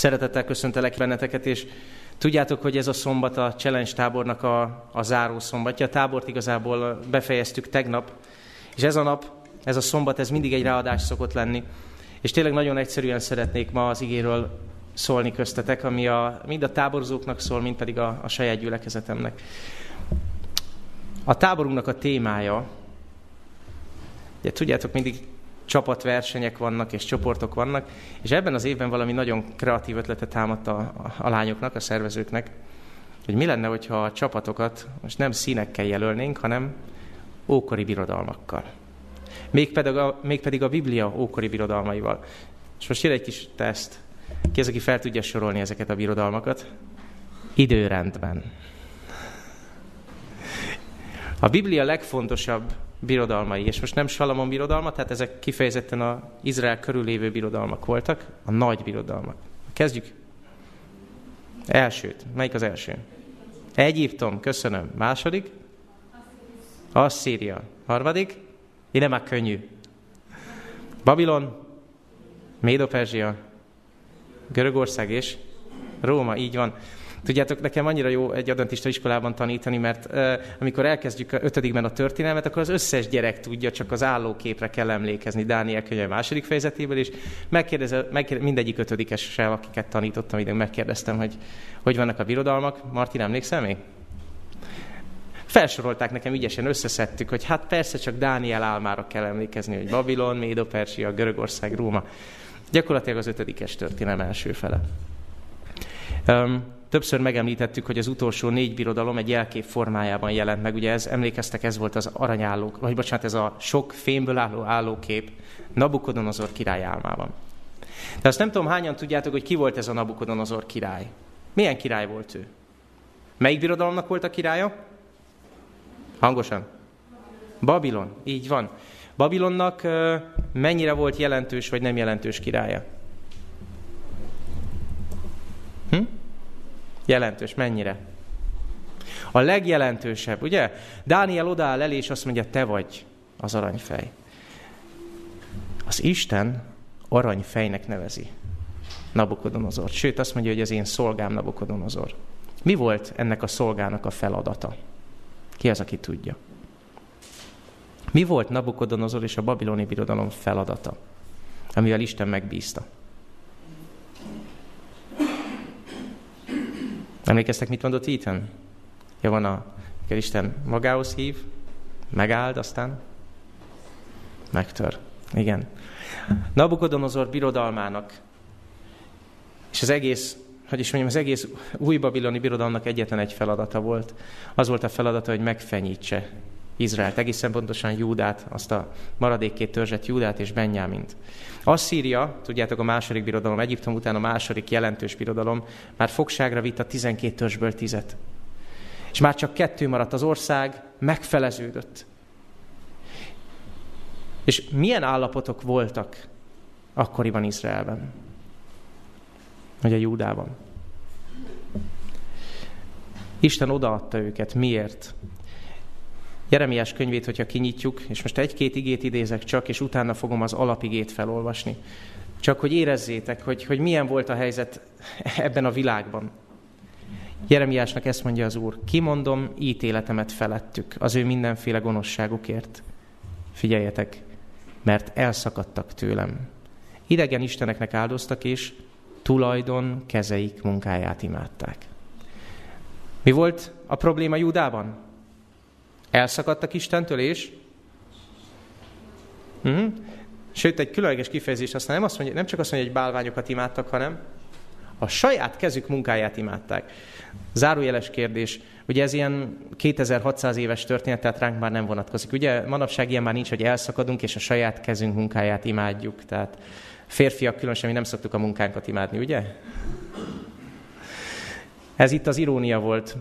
Szeretettel köszöntelek benneteket, és tudjátok, hogy ez a szombat a Challenge tábornak a, a záró szombatja. A tábort igazából befejeztük tegnap, és ez a nap, ez a szombat, ez mindig egy ráadás szokott lenni. És tényleg nagyon egyszerűen szeretnék ma az igéről szólni köztetek, ami a, mind a táborzóknak szól, mind pedig a, a saját gyülekezetemnek. A táborunknak a témája, ugye tudjátok, mindig csapatversenyek vannak, és csoportok vannak, és ebben az évben valami nagyon kreatív ötletet támadt a, a, lányoknak, a szervezőknek, hogy mi lenne, hogyha a csapatokat most nem színekkel jelölnénk, hanem ókori birodalmakkal. Mégpedig a, mégpedig a Biblia ókori birodalmaival. És most jön egy kis teszt. Ki az, aki fel tudja sorolni ezeket a birodalmakat? Időrendben. A Biblia legfontosabb birodalmai, és most nem Salamon birodalma, tehát ezek kifejezetten az Izrael körülévő birodalmak voltak, a nagy birodalmak. Kezdjük. Elsőt. Melyik az első? Egyiptom, köszönöm. Második? Asszíria. Harmadik? Ide már könnyű. Babilon, Médo-Perzsia, Görögország és Róma, így van. Tudjátok, nekem annyira jó egy adventista iskolában tanítani, mert uh, amikor elkezdjük ötödikben a történelmet, akkor az összes gyerek tudja, csak az állóképre kell emlékezni Dániel könyve második fejezetéből, és megkérdeze, megkérdeze, mindegyik ötödikessel, akiket tanítottam, ide megkérdeztem, hogy hogy vannak a birodalmak. Martin, emlékszel még? Felsorolták nekem ügyesen, összeszedtük, hogy hát persze csak Dániel álmára kell emlékezni, hogy Babilon, Médo-Persia, Görögország, Róma. Gyakorlatilag az ötödikes történelem első fele. Um, Többször megemlítettük, hogy az utolsó négy birodalom egy jelkép formájában jelent meg. Ugye ez, emlékeztek, ez volt az aranyálló, vagy bocsánat, ez a sok fémből álló állókép Nabukodonozor király álmában. De azt nem tudom, hányan tudjátok, hogy ki volt ez a Nabukodonozor király. Milyen király volt ő? Melyik birodalomnak volt a királya? Hangosan. Babilon, így van. Babilonnak mennyire volt jelentős vagy nem jelentős királya? Jelentős, mennyire? A legjelentősebb, ugye? Dániel odáll elé, és azt mondja, te vagy az aranyfej. Az Isten aranyfejnek nevezi Nabukodonozor. Sőt, azt mondja, hogy az én szolgám Nabukodonozor. Mi volt ennek a szolgának a feladata? Ki az, aki tudja? Mi volt Nabukodonozor és a babiloni birodalom feladata, amivel Isten megbízta? Emlékeztek, mit mondott Ethan? Ja, van a, kell Isten magához hív, megáld, aztán megtör. Igen. Nabukodonozor birodalmának, és az egész, hogy is mondjam, az egész új babiloni birodalomnak egyetlen egy feladata volt. Az volt a feladata, hogy megfenyítse Izraelt, egészen pontosan Júdát, azt a maradék két törzset, Júdát és Benyámint. Asszíria, tudjátok, a második birodalom, Egyiptom után a második jelentős birodalom, már fogságra vitt a 12 törzsből tizet. És már csak kettő maradt, az ország megfeleződött. És milyen állapotok voltak akkoriban Izraelben? Vagy a Júdában? Isten odaadta őket. Miért? Jeremiás könyvét, hogyha kinyitjuk, és most egy-két igét idézek csak, és utána fogom az alapigét felolvasni. Csak hogy érezzétek, hogy, hogy milyen volt a helyzet ebben a világban. Jeremiásnak ezt mondja az Úr, kimondom ítéletemet felettük az ő mindenféle gonoszságukért. Figyeljetek, mert elszakadtak tőlem. Idegen isteneknek áldoztak, és tulajdon kezeik munkáját imádták. Mi volt a probléma Júdában? Elszakadtak Istentől, és? Uh-huh. Sőt, egy különleges kifejezés, aztán nem, azt mondja, nem csak azt mondja, hogy bálványokat imádtak, hanem a saját kezük munkáját imádták. Zárójeles kérdés, ugye ez ilyen 2600 éves történet, tehát ránk már nem vonatkozik. Ugye manapság ilyen már nincs, hogy elszakadunk, és a saját kezünk munkáját imádjuk. Tehát férfiak különösen mi nem szoktuk a munkánkat imádni, ugye? Ez itt az irónia volt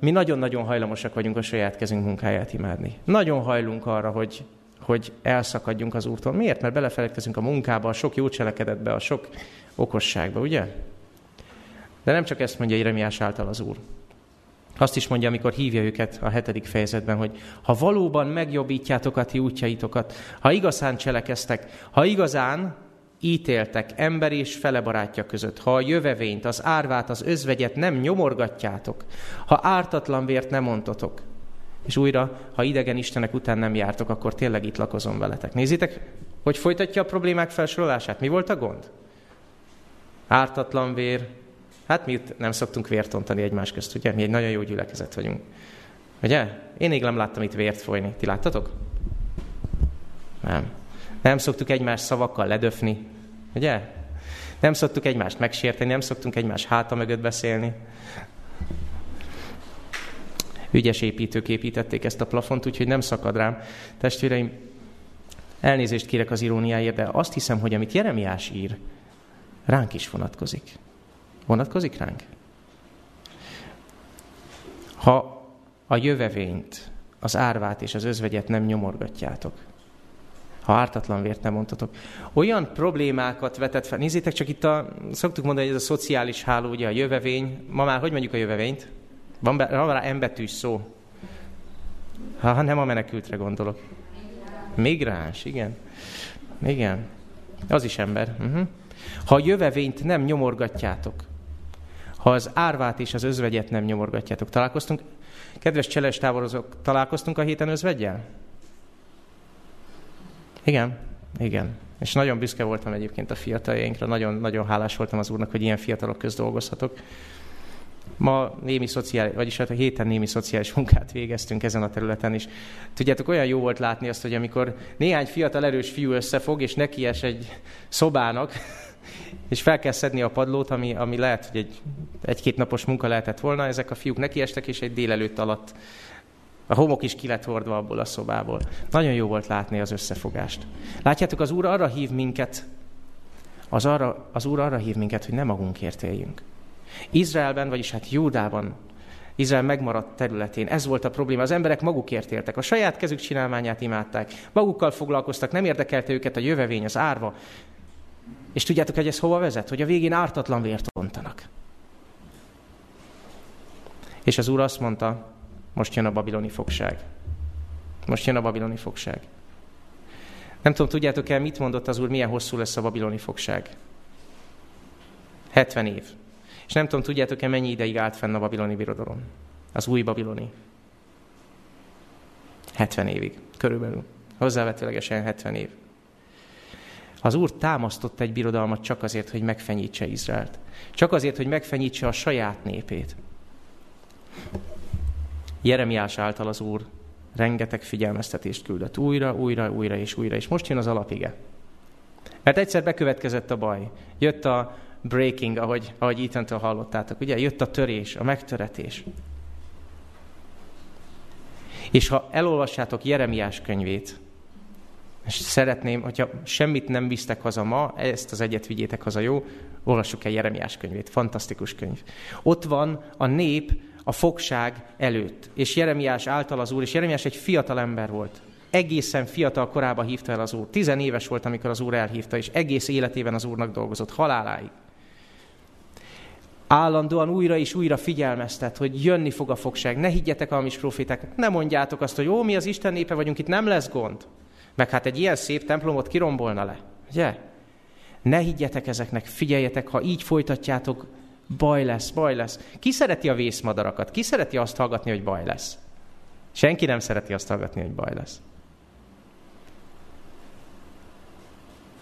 mi nagyon-nagyon hajlamosak vagyunk a saját kezünk munkáját imádni. Nagyon hajlunk arra, hogy, hogy elszakadjunk az úrtól. Miért? Mert belefeledkezünk a munkába, a sok jó cselekedetbe, a sok okosságba, ugye? De nem csak ezt mondja Jeremiás által az úr. Azt is mondja, amikor hívja őket a hetedik fejezetben, hogy ha valóban megjobbítjátok a ti útjaitokat, ha igazán cselekeztek, ha igazán ítéltek ember és fele barátja között, ha a jövevényt, az árvát, az özvegyet nem nyomorgatjátok, ha ártatlan vért nem mondtotok, és újra, ha idegen istenek után nem jártok, akkor tényleg itt lakozom veletek. Nézzétek, hogy folytatja a problémák felsorolását. Mi volt a gond? Ártatlan vér. Hát mi nem szoktunk vért ontani egymás közt, ugye? Mi egy nagyon jó gyülekezet vagyunk. Ugye? Én még nem láttam itt vért folyni. Ti láttatok? Nem. Nem szoktuk egymás szavakkal ledöfni. Ugye? Nem szoktuk egymást megsérteni, nem szoktunk egymás háta mögött beszélni. Ügyes építők építették ezt a plafont, úgyhogy nem szakad rám. Testvéreim, elnézést kérek az iróniáért, de azt hiszem, hogy amit Jeremiás ír, ránk is vonatkozik. Vonatkozik ránk? Ha a jövevényt, az árvát és az özvegyet nem nyomorgatjátok, ha ártatlan vért nem mondhatok. Olyan problémákat vetett fel. Nézzétek csak itt a, szoktuk mondani, hogy ez a szociális háló, ugye a jövevény. Ma már hogy mondjuk a jövevényt? Van, be, van rá embetűs szó. Ha nem a menekültre gondolok. Migráns, igen. Igen. Az is ember. Uh-huh. Ha a jövevényt nem nyomorgatjátok, ha az árvát és az özvegyet nem nyomorgatjátok. Találkoztunk, kedves cseles táborozók, találkoztunk a héten özvegyel? Igen, igen. És nagyon büszke voltam egyébként a fiataljainkra, nagyon, nagyon hálás voltam az Úrnak, hogy ilyen fiatalok közt dolgozhatok. Ma némi szociális, vagyis hát a héten némi szociális munkát végeztünk ezen a területen is. Tudjátok, olyan jó volt látni azt, hogy amikor néhány fiatal erős fiú összefog, és nekies egy szobának, és fel kell szedni a padlót, ami, ami lehet, hogy egy, egy-két napos munka lehetett volna, ezek a fiúk nekiestek, és egy délelőtt alatt a homok is ki lett hordva abból a szobából. Nagyon jó volt látni az összefogást. Látjátok, az Úr arra hív minket, az, arra, az Úr arra hív minket, hogy nem magunkért éljünk. Izraelben, vagyis hát Júdában, Izrael megmaradt területén. Ez volt a probléma. Az emberek magukért éltek. A saját kezük csinálmányát imádták. Magukkal foglalkoztak, nem érdekelte őket a jövevény, az árva. És tudjátok, hogy ez hova vezet? Hogy a végén ártatlan vért ontanak. És az Úr azt mondta, most jön a babiloni fogság. Most jön a babiloni fogság. Nem tudom, tudjátok el, mit mondott az Úr, milyen hosszú lesz a babiloni fogság? 70 év. És nem tudom, tudjátok-e, mennyi ideig állt fenn a babiloni birodalom? Az új babiloni. 70 évig, körülbelül. Hozzávetőlegesen 70 év. Az Úr támasztott egy birodalmat csak azért, hogy megfenyítse Izraelt. Csak azért, hogy megfenyítse a saját népét. Jeremiás által az Úr rengeteg figyelmeztetést küldött újra, újra, újra és újra, és most jön az alapige. Mert egyszer bekövetkezett a baj. Jött a breaking, ahogy, ahogy Ethan-től hallottátok, ugye? Jött a törés, a megtöretés. És ha elolvassátok Jeremiás könyvét, és szeretném, hogyha semmit nem visztek haza ma, ezt az egyet vigyétek haza, jó? Olvassuk el Jeremiás könyvét, fantasztikus könyv. Ott van a nép a fogság előtt. És Jeremiás által az Úr, és Jeremiás egy fiatal ember volt. Egészen fiatal korában hívta el az Úr. Tizenéves volt, amikor az Úr elhívta, és egész életében az Úrnak dolgozott, haláláig. Állandóan újra és újra figyelmeztet, hogy jönni fog a fogság. Ne higgyetek a hamis proféták, ne mondjátok azt, hogy jó, mi az Isten népe vagyunk, itt nem lesz gond. Meg hát egy ilyen szép templomot kirombolna le. Ugye? Ne higgyetek ezeknek, figyeljetek, ha így folytatjátok, Baj lesz, baj lesz. Ki szereti a vészmadarakat? Ki szereti azt hallgatni, hogy baj lesz? Senki nem szereti azt hallgatni, hogy baj lesz.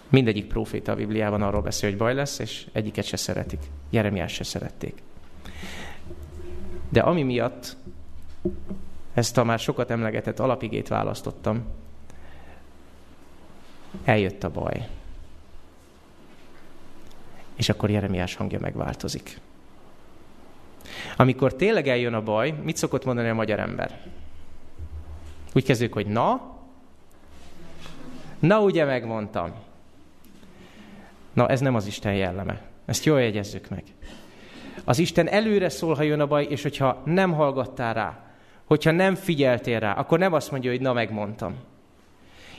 Mindegyik próféta a Bibliában arról beszél, hogy baj lesz, és egyiket se szeretik. Jeremiás se szerették. De ami miatt ezt a már sokat emlegetett alapigét választottam, eljött a baj. És akkor Jeremiás hangja megváltozik. Amikor tényleg eljön a baj, mit szokott mondani a magyar ember? Úgy kezdődik, hogy na, na ugye megmondtam. Na ez nem az Isten jelleme. Ezt jól jegyezzük meg. Az Isten előre szól, ha jön a baj, és hogyha nem hallgattál rá, hogyha nem figyeltél rá, akkor nem azt mondja, hogy na megmondtam.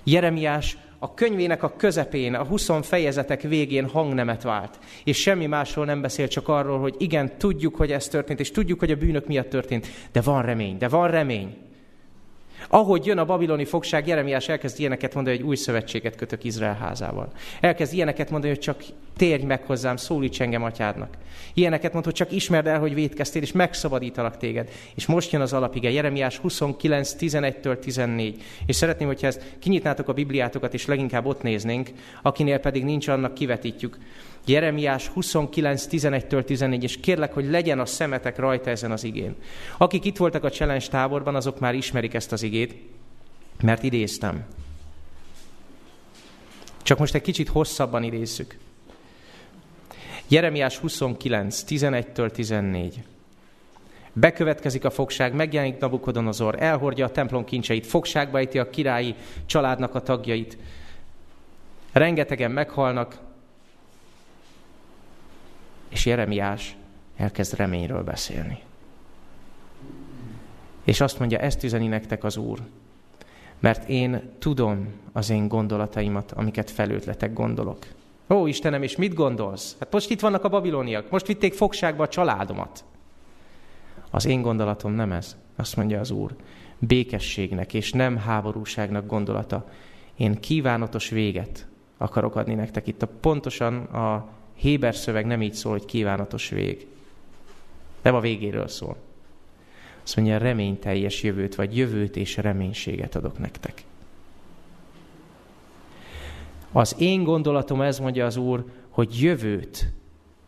Jeremiás a könyvének a közepén, a 20 fejezetek végén hangnemet vált. És semmi másról nem beszél, csak arról, hogy igen, tudjuk, hogy ez történt, és tudjuk, hogy a bűnök miatt történt, de van remény, de van remény. Ahogy jön a babiloni fogság, Jeremiás elkezd ilyeneket mondani, hogy új szövetséget kötök Izrael házával. Elkezd ilyeneket mondani, hogy csak térj meg hozzám, szólíts engem atyádnak. Ilyeneket mond, hogy csak ismerd el, hogy védkeztél, és megszabadítalak téged. És most jön az alapige, Jeremiás 29, 11-től 14. És szeretném, hogyha ezt kinyitnátok a Bibliátokat, és leginkább ott néznénk, akinél pedig nincs, annak kivetítjük. Jeremiás 29, 11-től 14, és kérlek, hogy legyen a szemetek rajta ezen az igén. Akik itt voltak a challenge táborban, azok már ismerik ezt az igét, mert idéztem. Csak most egy kicsit hosszabban idézzük. Jeremiás 29, 11-től 14. Bekövetkezik a fogság, megjelenik Nabukodonozor, elhordja a templom kincseit, fogságba ejti a királyi családnak a tagjait. Rengetegen meghalnak, és Jeremiás elkezd reményről beszélni. És azt mondja, ezt üzeni nektek az Úr, mert én tudom az én gondolataimat, amiket felőtletek gondolok. Ó, Istenem, és mit gondolsz? Hát most itt vannak a babiloniak, most vitték fogságba a családomat. Az én gondolatom nem ez, azt mondja az Úr. Békességnek és nem háborúságnak gondolata. Én kívánatos véget akarok adni nektek. Itt a pontosan a Héber szöveg nem így szól, hogy kívánatos vég. Nem a végéről szól. Azt mondja, reményteljes jövőt, vagy jövőt és reménységet adok nektek. Az én gondolatom ez mondja az Úr, hogy jövőt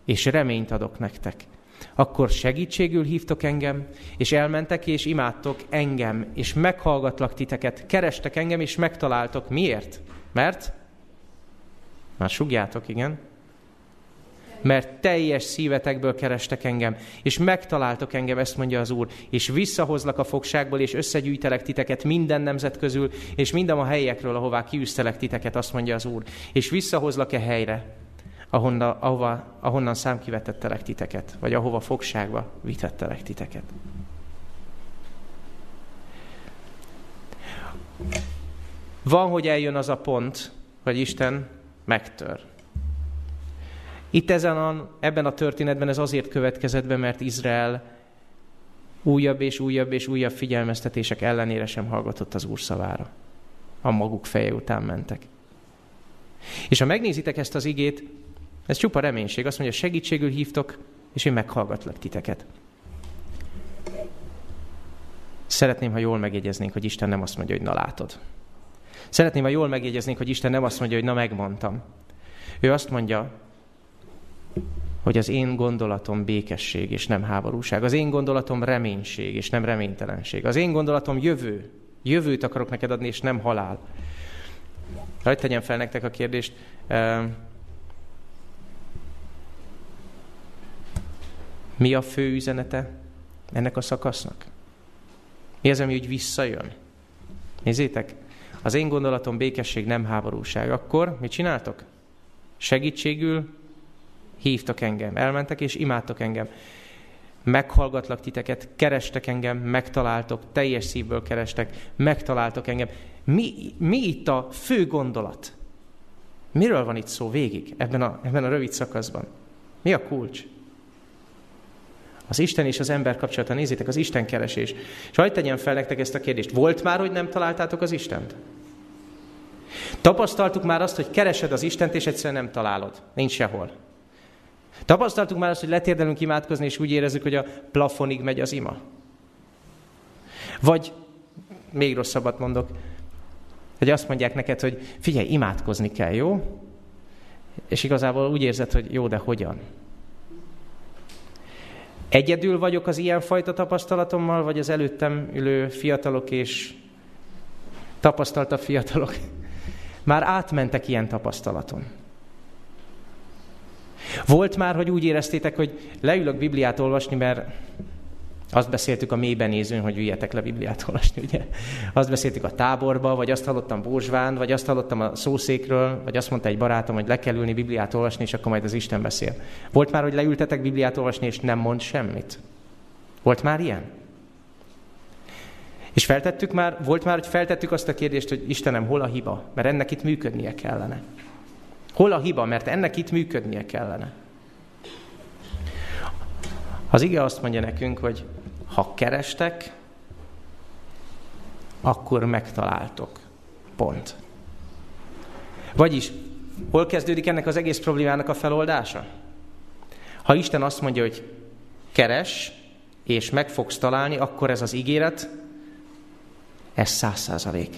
és reményt adok nektek. Akkor segítségül hívtok engem, és elmentek és imádtok engem, és meghallgatlak titeket, kerestek engem, és megtaláltok. Miért? Mert? Már sugjátok, igen mert teljes szívetekből kerestek engem, és megtaláltok engem, ezt mondja az Úr, és visszahozlak a fogságból, és összegyűjtelek titeket minden nemzet közül, és minden a helyekről, ahová kiűztelek titeket, azt mondja az Úr, és visszahozlak-e helyre, ahonnan, ahova, ahonnan számkivetettelek titeket, vagy ahova fogságba vitettelek titeket. Van, hogy eljön az a pont, hogy Isten megtör. Itt ezen a, ebben a történetben ez azért következett be, mert Izrael újabb és újabb és újabb figyelmeztetések ellenére sem hallgatott az Úr szavára. A maguk feje után mentek. És ha megnézitek ezt az igét, ez csupa reménység. Azt mondja, segítségül hívtok, és én meghallgatlak titeket. Szeretném, ha jól megjegyeznénk, hogy Isten nem azt mondja, hogy na látod. Szeretném, ha jól megjegyeznénk, hogy Isten nem azt mondja, hogy na megmondtam. Ő azt mondja, hogy az én gondolatom békesség és nem háborúság. Az én gondolatom reménység és nem reménytelenség. Az én gondolatom jövő. Jövőt akarok neked adni, és nem halál. Hogy tegyem fel nektek a kérdést. Mi a fő üzenete ennek a szakasznak? Mi az, ami úgy visszajön? Nézzétek, az én gondolatom békesség, nem háborúság. Akkor mit csináltok? Segítségül hívtak engem, elmentek és imádtak engem. Meghallgatlak titeket, kerestek engem, megtaláltok, teljes szívből kerestek, megtaláltok engem. Mi, mi itt a fő gondolat? Miről van itt szó végig ebben a, ebben a rövid szakaszban? Mi a kulcs? Az Isten és az ember kapcsolata, nézzétek, az Isten keresés. És hagyd tegyen fel nektek ezt a kérdést. Volt már, hogy nem találtátok az Istent? Tapasztaltuk már azt, hogy keresed az Istent, és egyszerűen nem találod. Nincs sehol. Tapasztaltuk már azt, hogy letérdelünk imádkozni, és úgy érezzük, hogy a plafonig megy az ima. Vagy, még rosszabbat mondok, hogy azt mondják neked, hogy figyelj, imádkozni kell, jó? És igazából úgy érzed, hogy jó, de hogyan? Egyedül vagyok az ilyenfajta tapasztalatommal, vagy az előttem ülő fiatalok és tapasztaltabb fiatalok már átmentek ilyen tapasztalaton. Volt már, hogy úgy éreztétek, hogy leülök Bibliát olvasni, mert azt beszéltük a mélyben nézőn, hogy üljetek le Bibliát olvasni, ugye? Azt beszéltük a táborba, vagy azt hallottam Bózsván, vagy azt hallottam a szószékről, vagy azt mondta egy barátom, hogy le kell ülni Bibliát olvasni, és akkor majd az Isten beszél. Volt már, hogy leültetek Bibliát olvasni, és nem mond semmit? Volt már ilyen? És feltettük már, volt már, hogy feltettük azt a kérdést, hogy Istenem, hol a hiba? Mert ennek itt működnie kellene. Hol a hiba? Mert ennek itt működnie kellene. Az ige azt mondja nekünk, hogy ha kerestek, akkor megtaláltok. Pont. Vagyis, hol kezdődik ennek az egész problémának a feloldása? Ha Isten azt mondja, hogy keres, és meg fogsz találni, akkor ez az ígéret, ez száz százalék.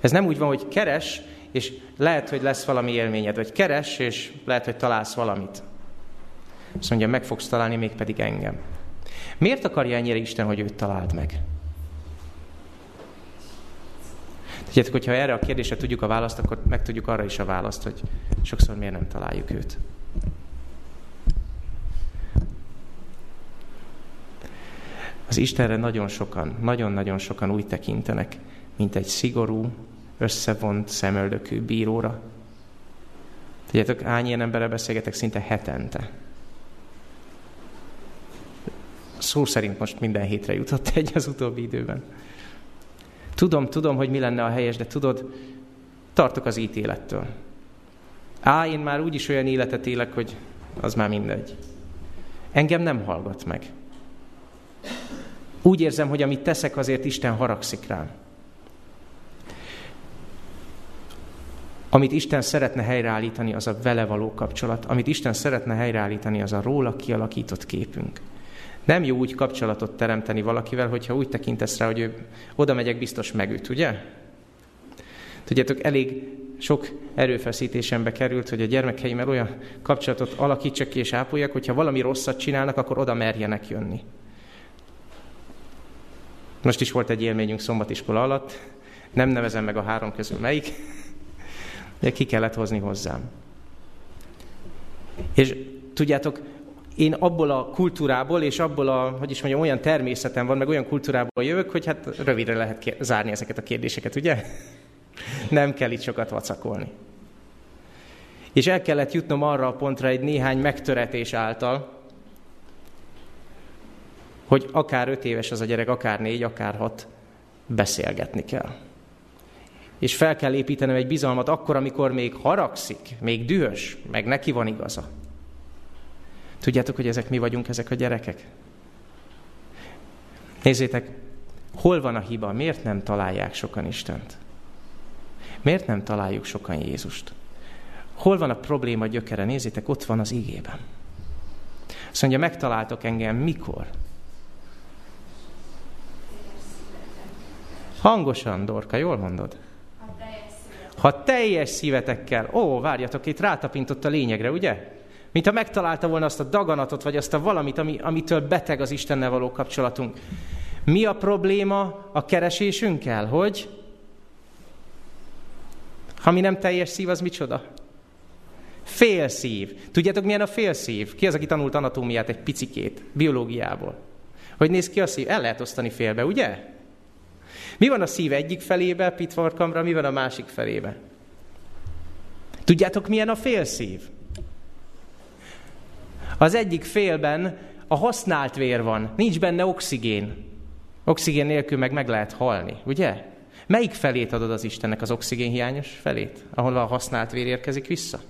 Ez nem úgy van, hogy keres, és lehet, hogy lesz valami élményed, vagy keres, és lehet, hogy találsz valamit. Azt mondja, meg fogsz találni, mégpedig engem. Miért akarja ennyire Isten, hogy őt találd meg? Tudjátok, hogyha erre a kérdésre tudjuk a választ, akkor meg tudjuk arra is a választ, hogy sokszor miért nem találjuk őt. Az Istenre nagyon sokan, nagyon-nagyon sokan úgy tekintenek, mint egy szigorú, összevont, szemöldökű bíróra. Tudjátok, hány ilyen emberrel beszélgetek szinte hetente. Szó szerint most minden hétre jutott egy az utóbbi időben. Tudom, tudom, hogy mi lenne a helyes, de tudod, tartok az ítélettől. Á, én már úgyis olyan életet élek, hogy az már mindegy. Engem nem hallgat meg. Úgy érzem, hogy amit teszek, azért Isten haragszik rám. Amit Isten szeretne helyreállítani, az a vele való kapcsolat. Amit Isten szeretne helyreállítani, az a róla kialakított képünk. Nem jó úgy kapcsolatot teremteni valakivel, hogyha úgy tekintesz rá, hogy ő oda megyek, biztos megüt, ugye? Tudjátok, elég sok erőfeszítésembe került, hogy a gyermekeimmel olyan kapcsolatot alakítsak ki és ápoljak, hogyha valami rosszat csinálnak, akkor oda merjenek jönni. Most is volt egy élményünk szombatiskola alatt, nem nevezem meg a három közül melyik, de ki kellett hozni hozzám. És tudjátok, én abból a kultúrából, és abból a, hogy is mondjam, olyan természetem van, meg olyan kultúrából jövök, hogy hát rövidre lehet zárni ezeket a kérdéseket, ugye? Nem kell itt sokat vacakolni. És el kellett jutnom arra a pontra egy néhány megtöretés által, hogy akár öt éves az a gyerek, akár négy, akár hat, beszélgetni kell. És fel kell építenem egy bizalmat akkor, amikor még haragszik, még dühös, meg neki van igaza. Tudjátok, hogy ezek mi vagyunk, ezek a gyerekek? Nézzétek, hol van a hiba? Miért nem találják sokan Istent? Miért nem találjuk sokan Jézust? Hol van a probléma gyökere? Nézzétek, ott van az igében. Azt mondja, megtaláltok engem mikor? Hangosan, Dorka, jól mondod? Ha teljes szívetekkel. Ó, várjatok, itt rátapintott a lényegre, ugye? Mint ha megtalálta volna azt a daganatot, vagy azt a valamit, ami, amitől beteg az Istennel való kapcsolatunk. Mi a probléma a keresésünkkel? Hogy? Ha mi nem teljes szív, az micsoda? Félszív. Tudjátok, milyen a félszív? Ki az, aki tanult anatómiát egy picikét, biológiából? Hogy néz ki a szív? El lehet osztani félbe, ugye? Mi van a szív egyik felébe, pitvarkamra, mi van a másik felébe? Tudjátok, milyen a félszív? Az egyik félben a használt vér van, nincs benne oxigén. Oxigén nélkül meg meg lehet halni, ugye? Melyik felét adod az Istennek, az oxigénhiányos felét, ahol a használt vér érkezik vissza?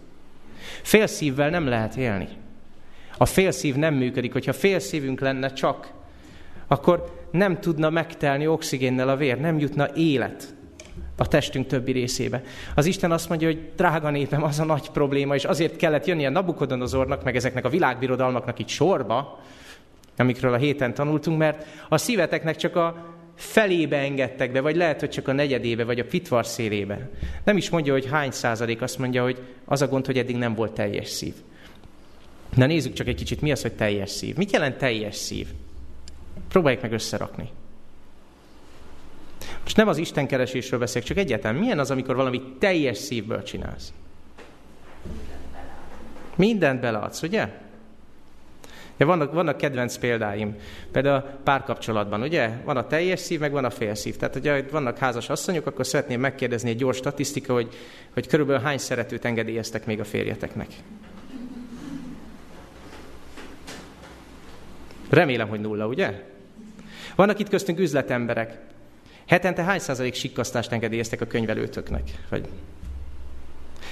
Félszívvel nem lehet élni. A félszív nem működik, hogyha félszívünk lenne csak, akkor nem tudna megtelni oxigénnel a vér, nem jutna élet a testünk többi részébe. Az Isten azt mondja, hogy drága népem, az a nagy probléma, és azért kellett jönni a Nabukodonozornak, meg ezeknek a világbirodalmaknak itt sorba, amikről a héten tanultunk, mert a szíveteknek csak a felébe engedtek be, vagy lehet, hogy csak a negyedébe, vagy a pitvar szélébe. Nem is mondja, hogy hány százalék, azt mondja, hogy az a gond, hogy eddig nem volt teljes szív. Na nézzük csak egy kicsit, mi az, hogy teljes szív. Mit jelent teljes szív? Próbáljuk meg összerakni. Most nem az Isten keresésről beszélek, csak egyáltalán milyen az, amikor valami teljes szívből csinálsz? Mindent beleadsz, ugye? Ja, vannak, vannak kedvenc példáim. Például a párkapcsolatban, ugye? Van a teljes szív, meg van a félszív. Tehát, hogyha vannak házas asszonyok, akkor szeretném megkérdezni egy gyors statisztika, hogy, hogy körülbelül hány szeretőt engedélyeztek még a férjeteknek. Remélem, hogy nulla, ugye? Vannak itt köztünk üzletemberek. Hetente hány százalék sikkasztást engedélyeztek a könyvelőtöknek? Vagy...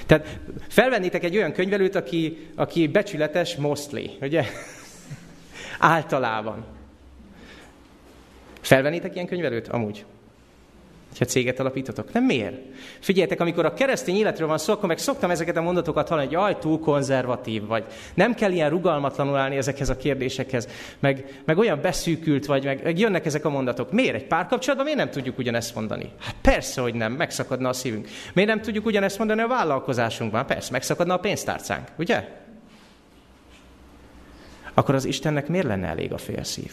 Tehát felvennétek egy olyan könyvelőt, aki, aki becsületes mostly, ugye? Általában. Felvennétek ilyen könyvelőt? Amúgy. Ha céget alapítotok. Nem miért? Figyeljetek, amikor a keresztény életről van szó, akkor meg szoktam ezeket a mondatokat hallani, hogy jaj, túl konzervatív vagy. Nem kell ilyen rugalmatlanul állni ezekhez a kérdésekhez, meg, meg olyan beszűkült vagy, meg, meg jönnek ezek a mondatok. Miért? Egy párkapcsolatban miért nem tudjuk ugyanezt mondani? Hát persze, hogy nem, megszakadna a szívünk. Miért nem tudjuk ugyanezt mondani a vállalkozásunkban? Persze, megszakadna a pénztárcánk, ugye? Akkor az Istennek miért lenne elég a félszív?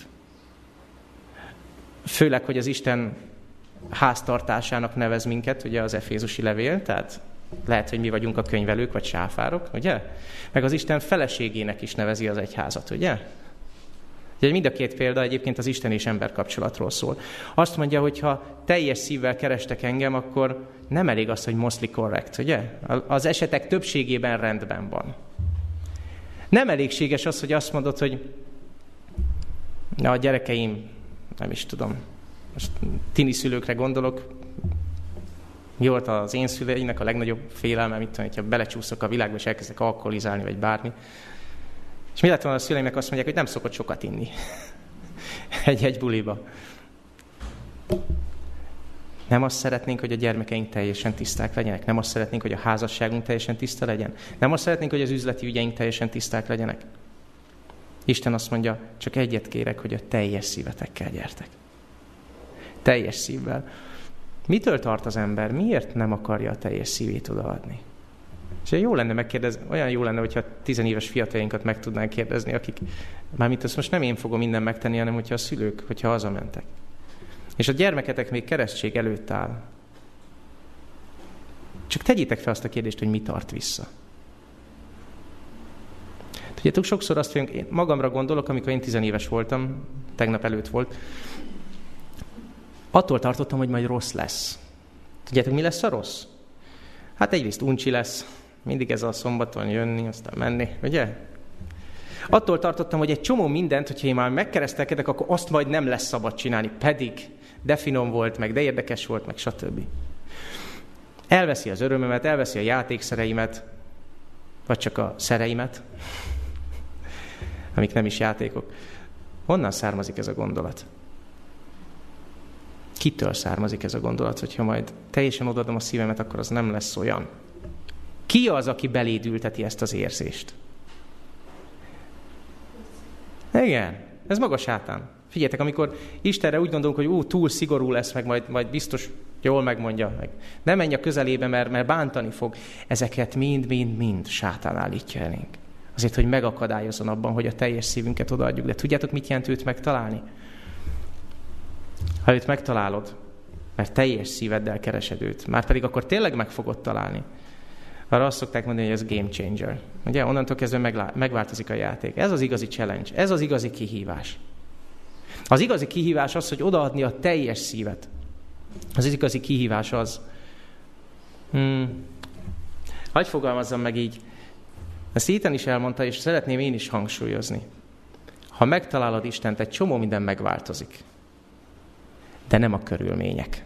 Főleg, hogy az Isten háztartásának nevez minket, ugye az Efézusi levél, tehát lehet, hogy mi vagyunk a könyvelők, vagy sáfárok, ugye? Meg az Isten feleségének is nevezi az egyházat, ugye? Ugye mind a két példa egyébként az Isten és ember kapcsolatról szól. Azt mondja, hogy ha teljes szívvel kerestek engem, akkor nem elég az, hogy mostly correct, ugye? Az esetek többségében rendben van. Nem elégséges az, hogy azt mondod, hogy na, a gyerekeim, nem is tudom, most tini szülőkre gondolok, mi volt az én szüleimnek a legnagyobb félelme, mit tudom, hogyha belecsúszok a világba, és elkezdek alkoholizálni, vagy bármi. És mi lett volna a szüleimnek azt mondják, hogy nem szokott sokat inni. Egy-egy buliba. Nem azt szeretnénk, hogy a gyermekeink teljesen tiszták legyenek. Nem azt szeretnénk, hogy a házasságunk teljesen tiszta legyen. Nem azt szeretnénk, hogy az üzleti ügyeink teljesen tiszták legyenek. Isten azt mondja, csak egyet kérek, hogy a teljes szívetekkel gyertek teljes szívvel. Mitől tart az ember? Miért nem akarja a teljes szívét odaadni? És jó lenne megkérdezni, olyan jó lenne, hogyha tizenéves fiataljainkat meg tudnánk kérdezni, akik, mármint azt most nem én fogom minden megtenni, hanem hogyha a szülők, hogyha hazamentek. És a gyermeketek még keresztség előtt áll. Csak tegyétek fel azt a kérdést, hogy mi tart vissza. Tudjátok, sokszor azt fogjuk, én magamra gondolok, amikor én tizenéves voltam, tegnap előtt volt, Attól tartottam, hogy majd rossz lesz. Tudjátok, mi lesz a rossz? Hát egyrészt uncsi lesz, mindig ez a szombaton jönni, aztán menni, ugye? Attól tartottam, hogy egy csomó mindent, hogyha én már megkeresztelkedek, akkor azt majd nem lesz szabad csinálni, pedig de finom volt, meg de érdekes volt, meg stb. Elveszi az örömömet, elveszi a játékszereimet, vagy csak a szereimet, amik nem is játékok. Honnan származik ez a gondolat? Kitől származik ez a gondolat, hogyha majd teljesen odaadom a szívemet, akkor az nem lesz olyan. Ki az, aki belédülteti ezt az érzést? Igen, ez maga sátán. Figyeljetek, amikor Istenre úgy gondolunk, hogy ú, túl szigorú lesz, meg majd, majd biztos jól megmondja meg. Ne menj a közelébe, mert, mert bántani fog. Ezeket mind-mind-mind sátán állítja elénk. Azért, hogy megakadályozzon abban, hogy a teljes szívünket odaadjuk. De tudjátok, mit jelent őt megtalálni? Ha őt megtalálod, mert teljes szíveddel keresed őt, már pedig akkor tényleg meg fogod találni. Arra azt szokták mondani, hogy ez game changer. Ugye, onnantól kezdve megváltozik a játék. Ez az igazi challenge, ez az igazi kihívás. Az igazi kihívás az, hogy odaadni a teljes szívet. Az igazi kihívás az, hmm, hagyj fogalmazzam meg így, ezt Iten is elmondta, és szeretném én is hangsúlyozni. Ha megtalálod Istent, egy csomó minden megváltozik de nem a körülmények.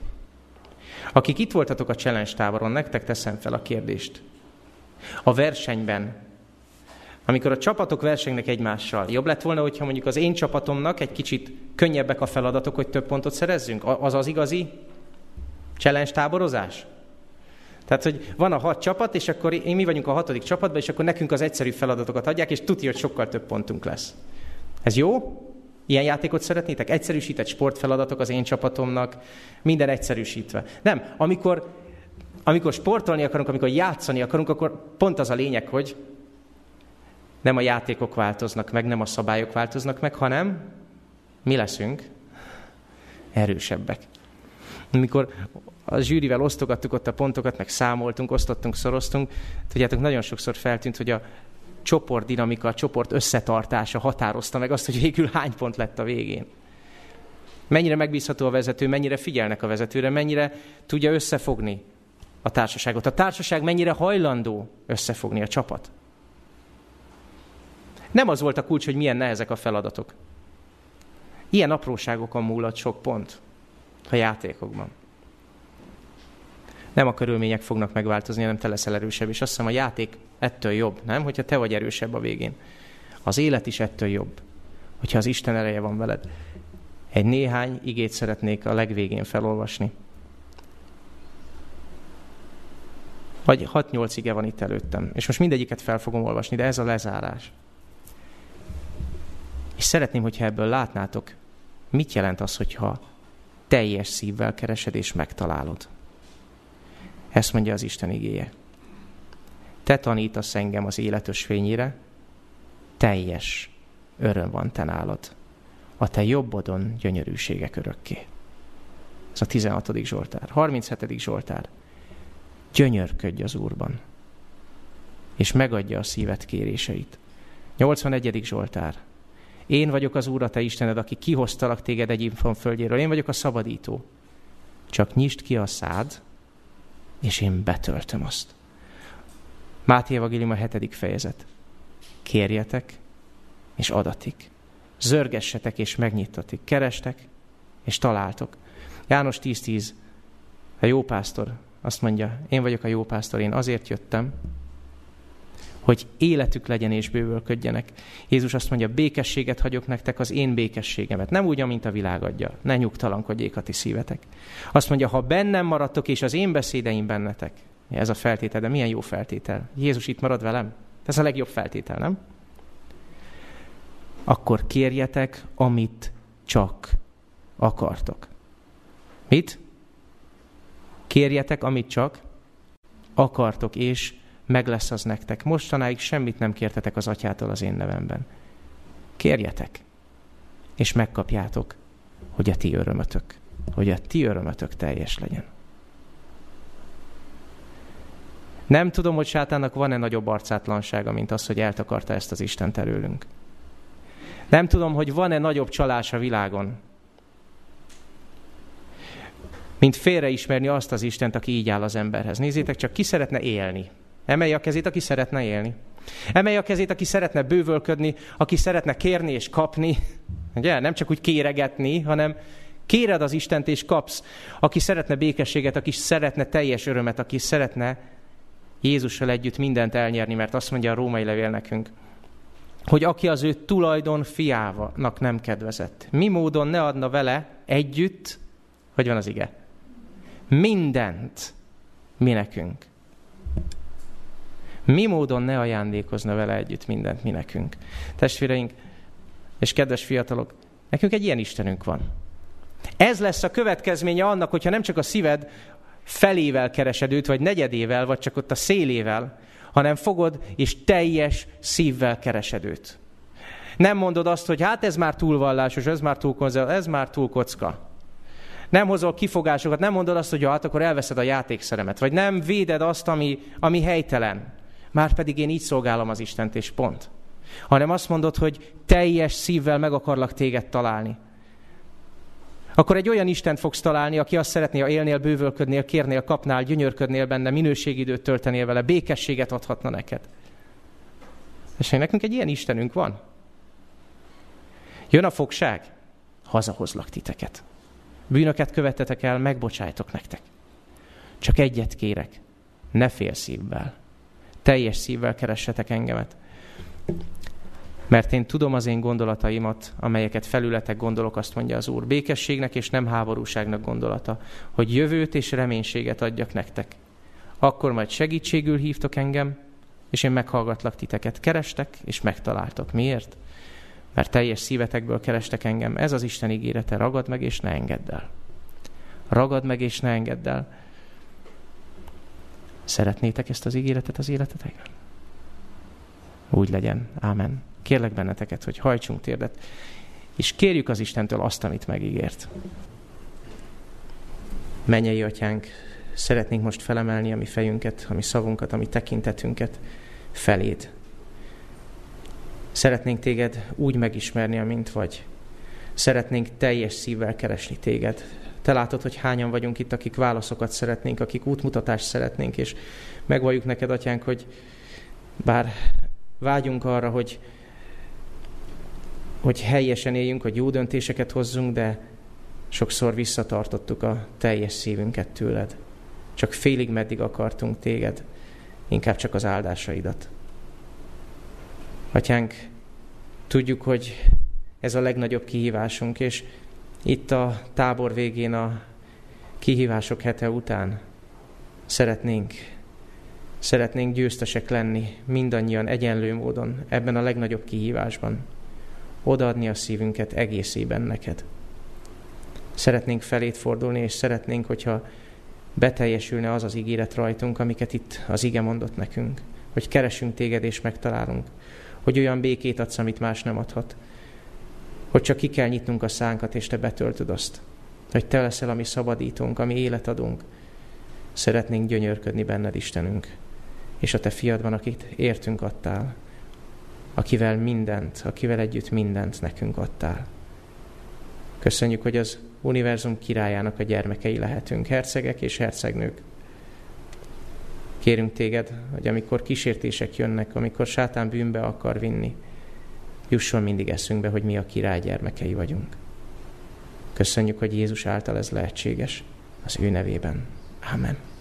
Akik itt voltatok a challenge táboron, nektek teszem fel a kérdést. A versenyben, amikor a csapatok versenynek egymással, jobb lett volna, hogyha mondjuk az én csapatomnak egy kicsit könnyebbek a feladatok, hogy több pontot szerezzünk? Az az igazi challenge táborozás? Tehát, hogy van a hat csapat, és akkor én mi vagyunk a hatodik csapatban, és akkor nekünk az egyszerű feladatokat adják, és tudja, hogy sokkal több pontunk lesz. Ez jó? Ilyen játékot szeretnétek? Egyszerűsített sportfeladatok az én csapatomnak, minden egyszerűsítve. Nem, amikor, amikor sportolni akarunk, amikor játszani akarunk, akkor pont az a lényeg, hogy nem a játékok változnak meg, nem a szabályok változnak meg, hanem mi leszünk erősebbek. Amikor a zsűrivel osztogattuk ott a pontokat, meg számoltunk, osztottunk, szoroztunk, tudjátok, nagyon sokszor feltűnt, hogy a csoportdinamika, a csoport összetartása határozta meg azt, hogy végül hány pont lett a végén. Mennyire megbízható a vezető, mennyire figyelnek a vezetőre, mennyire tudja összefogni a társaságot. A társaság mennyire hajlandó összefogni a csapat. Nem az volt a kulcs, hogy milyen nehezek a feladatok. Ilyen apróságokon múlott sok pont a játékokban. Nem a körülmények fognak megváltozni, hanem te leszel erősebb. És azt hiszem a játék ettől jobb, nem? Hogyha te vagy erősebb a végén. Az élet is ettől jobb, hogyha az Isten ereje van veled. Egy néhány igét szeretnék a legvégén felolvasni. Vagy 6-8 ige van itt előttem. És most mindegyiket fel fogom olvasni, de ez a lezárás. És szeretném, hogyha ebből látnátok, mit jelent az, hogyha teljes szívvel keresed és megtalálod. Ezt mondja az Isten igéje. Te tanítasz engem az életös fényére, teljes öröm van te nálad. A te jobbodon gyönyörűségek örökké. Ez a 16. Zsoltár. 37. Zsoltár. Gyönyörködj az Úrban, és megadja a szívet kéréseit. 81. Zsoltár. Én vagyok az Úr, a te Istened, aki kihoztalak téged Egyiptom földjéről. Én vagyok a szabadító. Csak nyisd ki a szád, és én betöltöm azt. Máté Evangélium a hetedik fejezet. Kérjetek, és adatik. Zörgessetek, és megnyitatik. Kerestek, és találtok. János 10.10, a jó pásztor azt mondja, én vagyok a jó pásztor, én azért jöttem, hogy életük legyen és bővölködjenek. Jézus azt mondja, békességet hagyok nektek, az én békességemet. Nem úgy, amint a világ adja. Ne nyugtalankodjék a ti szívetek. Azt mondja, ha bennem maradtok, és az én beszédeim bennetek. Ez a feltétel, de milyen jó feltétel. Jézus itt marad velem? Ez a legjobb feltétel, nem? Akkor kérjetek, amit csak akartok. Mit? Kérjetek, amit csak akartok, és meg lesz az nektek. Mostanáig semmit nem kértetek az atyától az én nevemben. Kérjetek, és megkapjátok, hogy a ti örömötök, hogy a ti örömötök teljes legyen. Nem tudom, hogy sátának van-e nagyobb arcátlansága, mint az, hogy eltakarta ezt az Isten előlünk. Nem tudom, hogy van-e nagyobb csalás a világon, mint félreismerni azt az Istent, aki így áll az emberhez. Nézzétek csak, ki szeretne élni? Emelje a kezét, aki szeretne élni. Emelje a kezét, aki szeretne bővölködni, aki szeretne kérni és kapni. Ugye? Nem csak úgy kéregetni, hanem kéred az Istent és kapsz. Aki szeretne békességet, aki szeretne teljes örömet, aki szeretne Jézussal együtt mindent elnyerni, mert azt mondja a római levél nekünk, hogy aki az ő tulajdon fiának nem kedvezett, mi módon ne adna vele együtt, hogy van az ige? Mindent mi nekünk. Mi módon ne ajándékozna vele együtt mindent mi nekünk. Testvéreink és kedves fiatalok, nekünk egy ilyen Istenünk van. Ez lesz a következménye annak, hogyha nem csak a szíved felével keresed őt, vagy negyedével, vagy csak ott a szélével, hanem fogod és teljes szívvel keresed őt. Nem mondod azt, hogy hát ez már túl vallásos, ez már túl konzerv, ez már túl kocka. Nem hozol kifogásokat, nem mondod azt, hogy hát akkor elveszed a játékszeremet, vagy nem véded azt, ami, ami helytelen. Már pedig én így szolgálom az Istent, és pont. Hanem azt mondod, hogy teljes szívvel meg akarlak téged találni. Akkor egy olyan Istent fogsz találni, aki azt szeretné, ha élnél, bővölködnél, kérnél, kapnál, gyönyörködnél benne, minőségidőt töltenél vele, békességet adhatna neked. És nekünk egy ilyen Istenünk van. Jön a fogság, hazahozlak titeket. Bűnöket követtetek el, megbocsájtok nektek. Csak egyet kérek, ne fél szívvel. Teljes szívvel keressetek engemet. Mert én tudom az én gondolataimat, amelyeket felületek gondolok, azt mondja az Úr. Békességnek és nem háborúságnak gondolata, hogy jövőt és reménységet adjak nektek. Akkor majd segítségül hívtok engem, és én meghallgatlak titeket. Kerestek, és megtaláltok. Miért? Mert teljes szívetekből kerestek engem. Ez az Isten ígérete. Ragad meg, és ne engedd el. Ragad meg, és ne engedd el. Szeretnétek ezt az ígéretet az életetekben? Úgy legyen. Ámen. Kérlek benneteket, hogy hajtsunk térdet, és kérjük az Istentől azt, amit megígért. Mennyei atyánk, szeretnénk most felemelni a mi fejünket, a mi szavunkat, a mi tekintetünket feléd. Szeretnénk téged úgy megismerni, amint vagy. Szeretnénk teljes szívvel keresni téged. Te látod, hogy hányan vagyunk itt, akik válaszokat szeretnénk, akik útmutatást szeretnénk, és megvalljuk neked, atyánk, hogy bár vágyunk arra, hogy hogy helyesen éljünk, hogy jó döntéseket hozzunk, de sokszor visszatartottuk a teljes szívünket tőled. Csak félig meddig akartunk téged, inkább csak az áldásaidat. Atyánk, tudjuk, hogy ez a legnagyobb kihívásunk, és itt a tábor végén a kihívások hete után szeretnénk Szeretnénk győztesek lenni mindannyian egyenlő módon ebben a legnagyobb kihívásban. Odaadni a szívünket egészében neked. Szeretnénk felét fordulni, és szeretnénk, hogyha beteljesülne az az ígéret rajtunk, amiket itt az ige mondott nekünk. Hogy keresünk téged és megtalálunk. Hogy olyan békét adsz, amit más nem adhat. Hogy csak ki kell nyitnunk a szánkat, és te betöltöd azt. Hogy te leszel a mi szabadítónk, ami élet adunk. Szeretnénk gyönyörködni benned, Istenünk. És a te fiad van, akit értünk adtál. Akivel mindent, akivel együtt mindent nekünk adtál. Köszönjük, hogy az univerzum királyának a gyermekei lehetünk, hercegek és hercegnők. Kérünk téged, hogy amikor kísértések jönnek, amikor sátán bűnbe akar vinni, jusson mindig eszünkbe, hogy mi a király gyermekei vagyunk. Köszönjük, hogy Jézus által ez lehetséges, az ő nevében. Amen.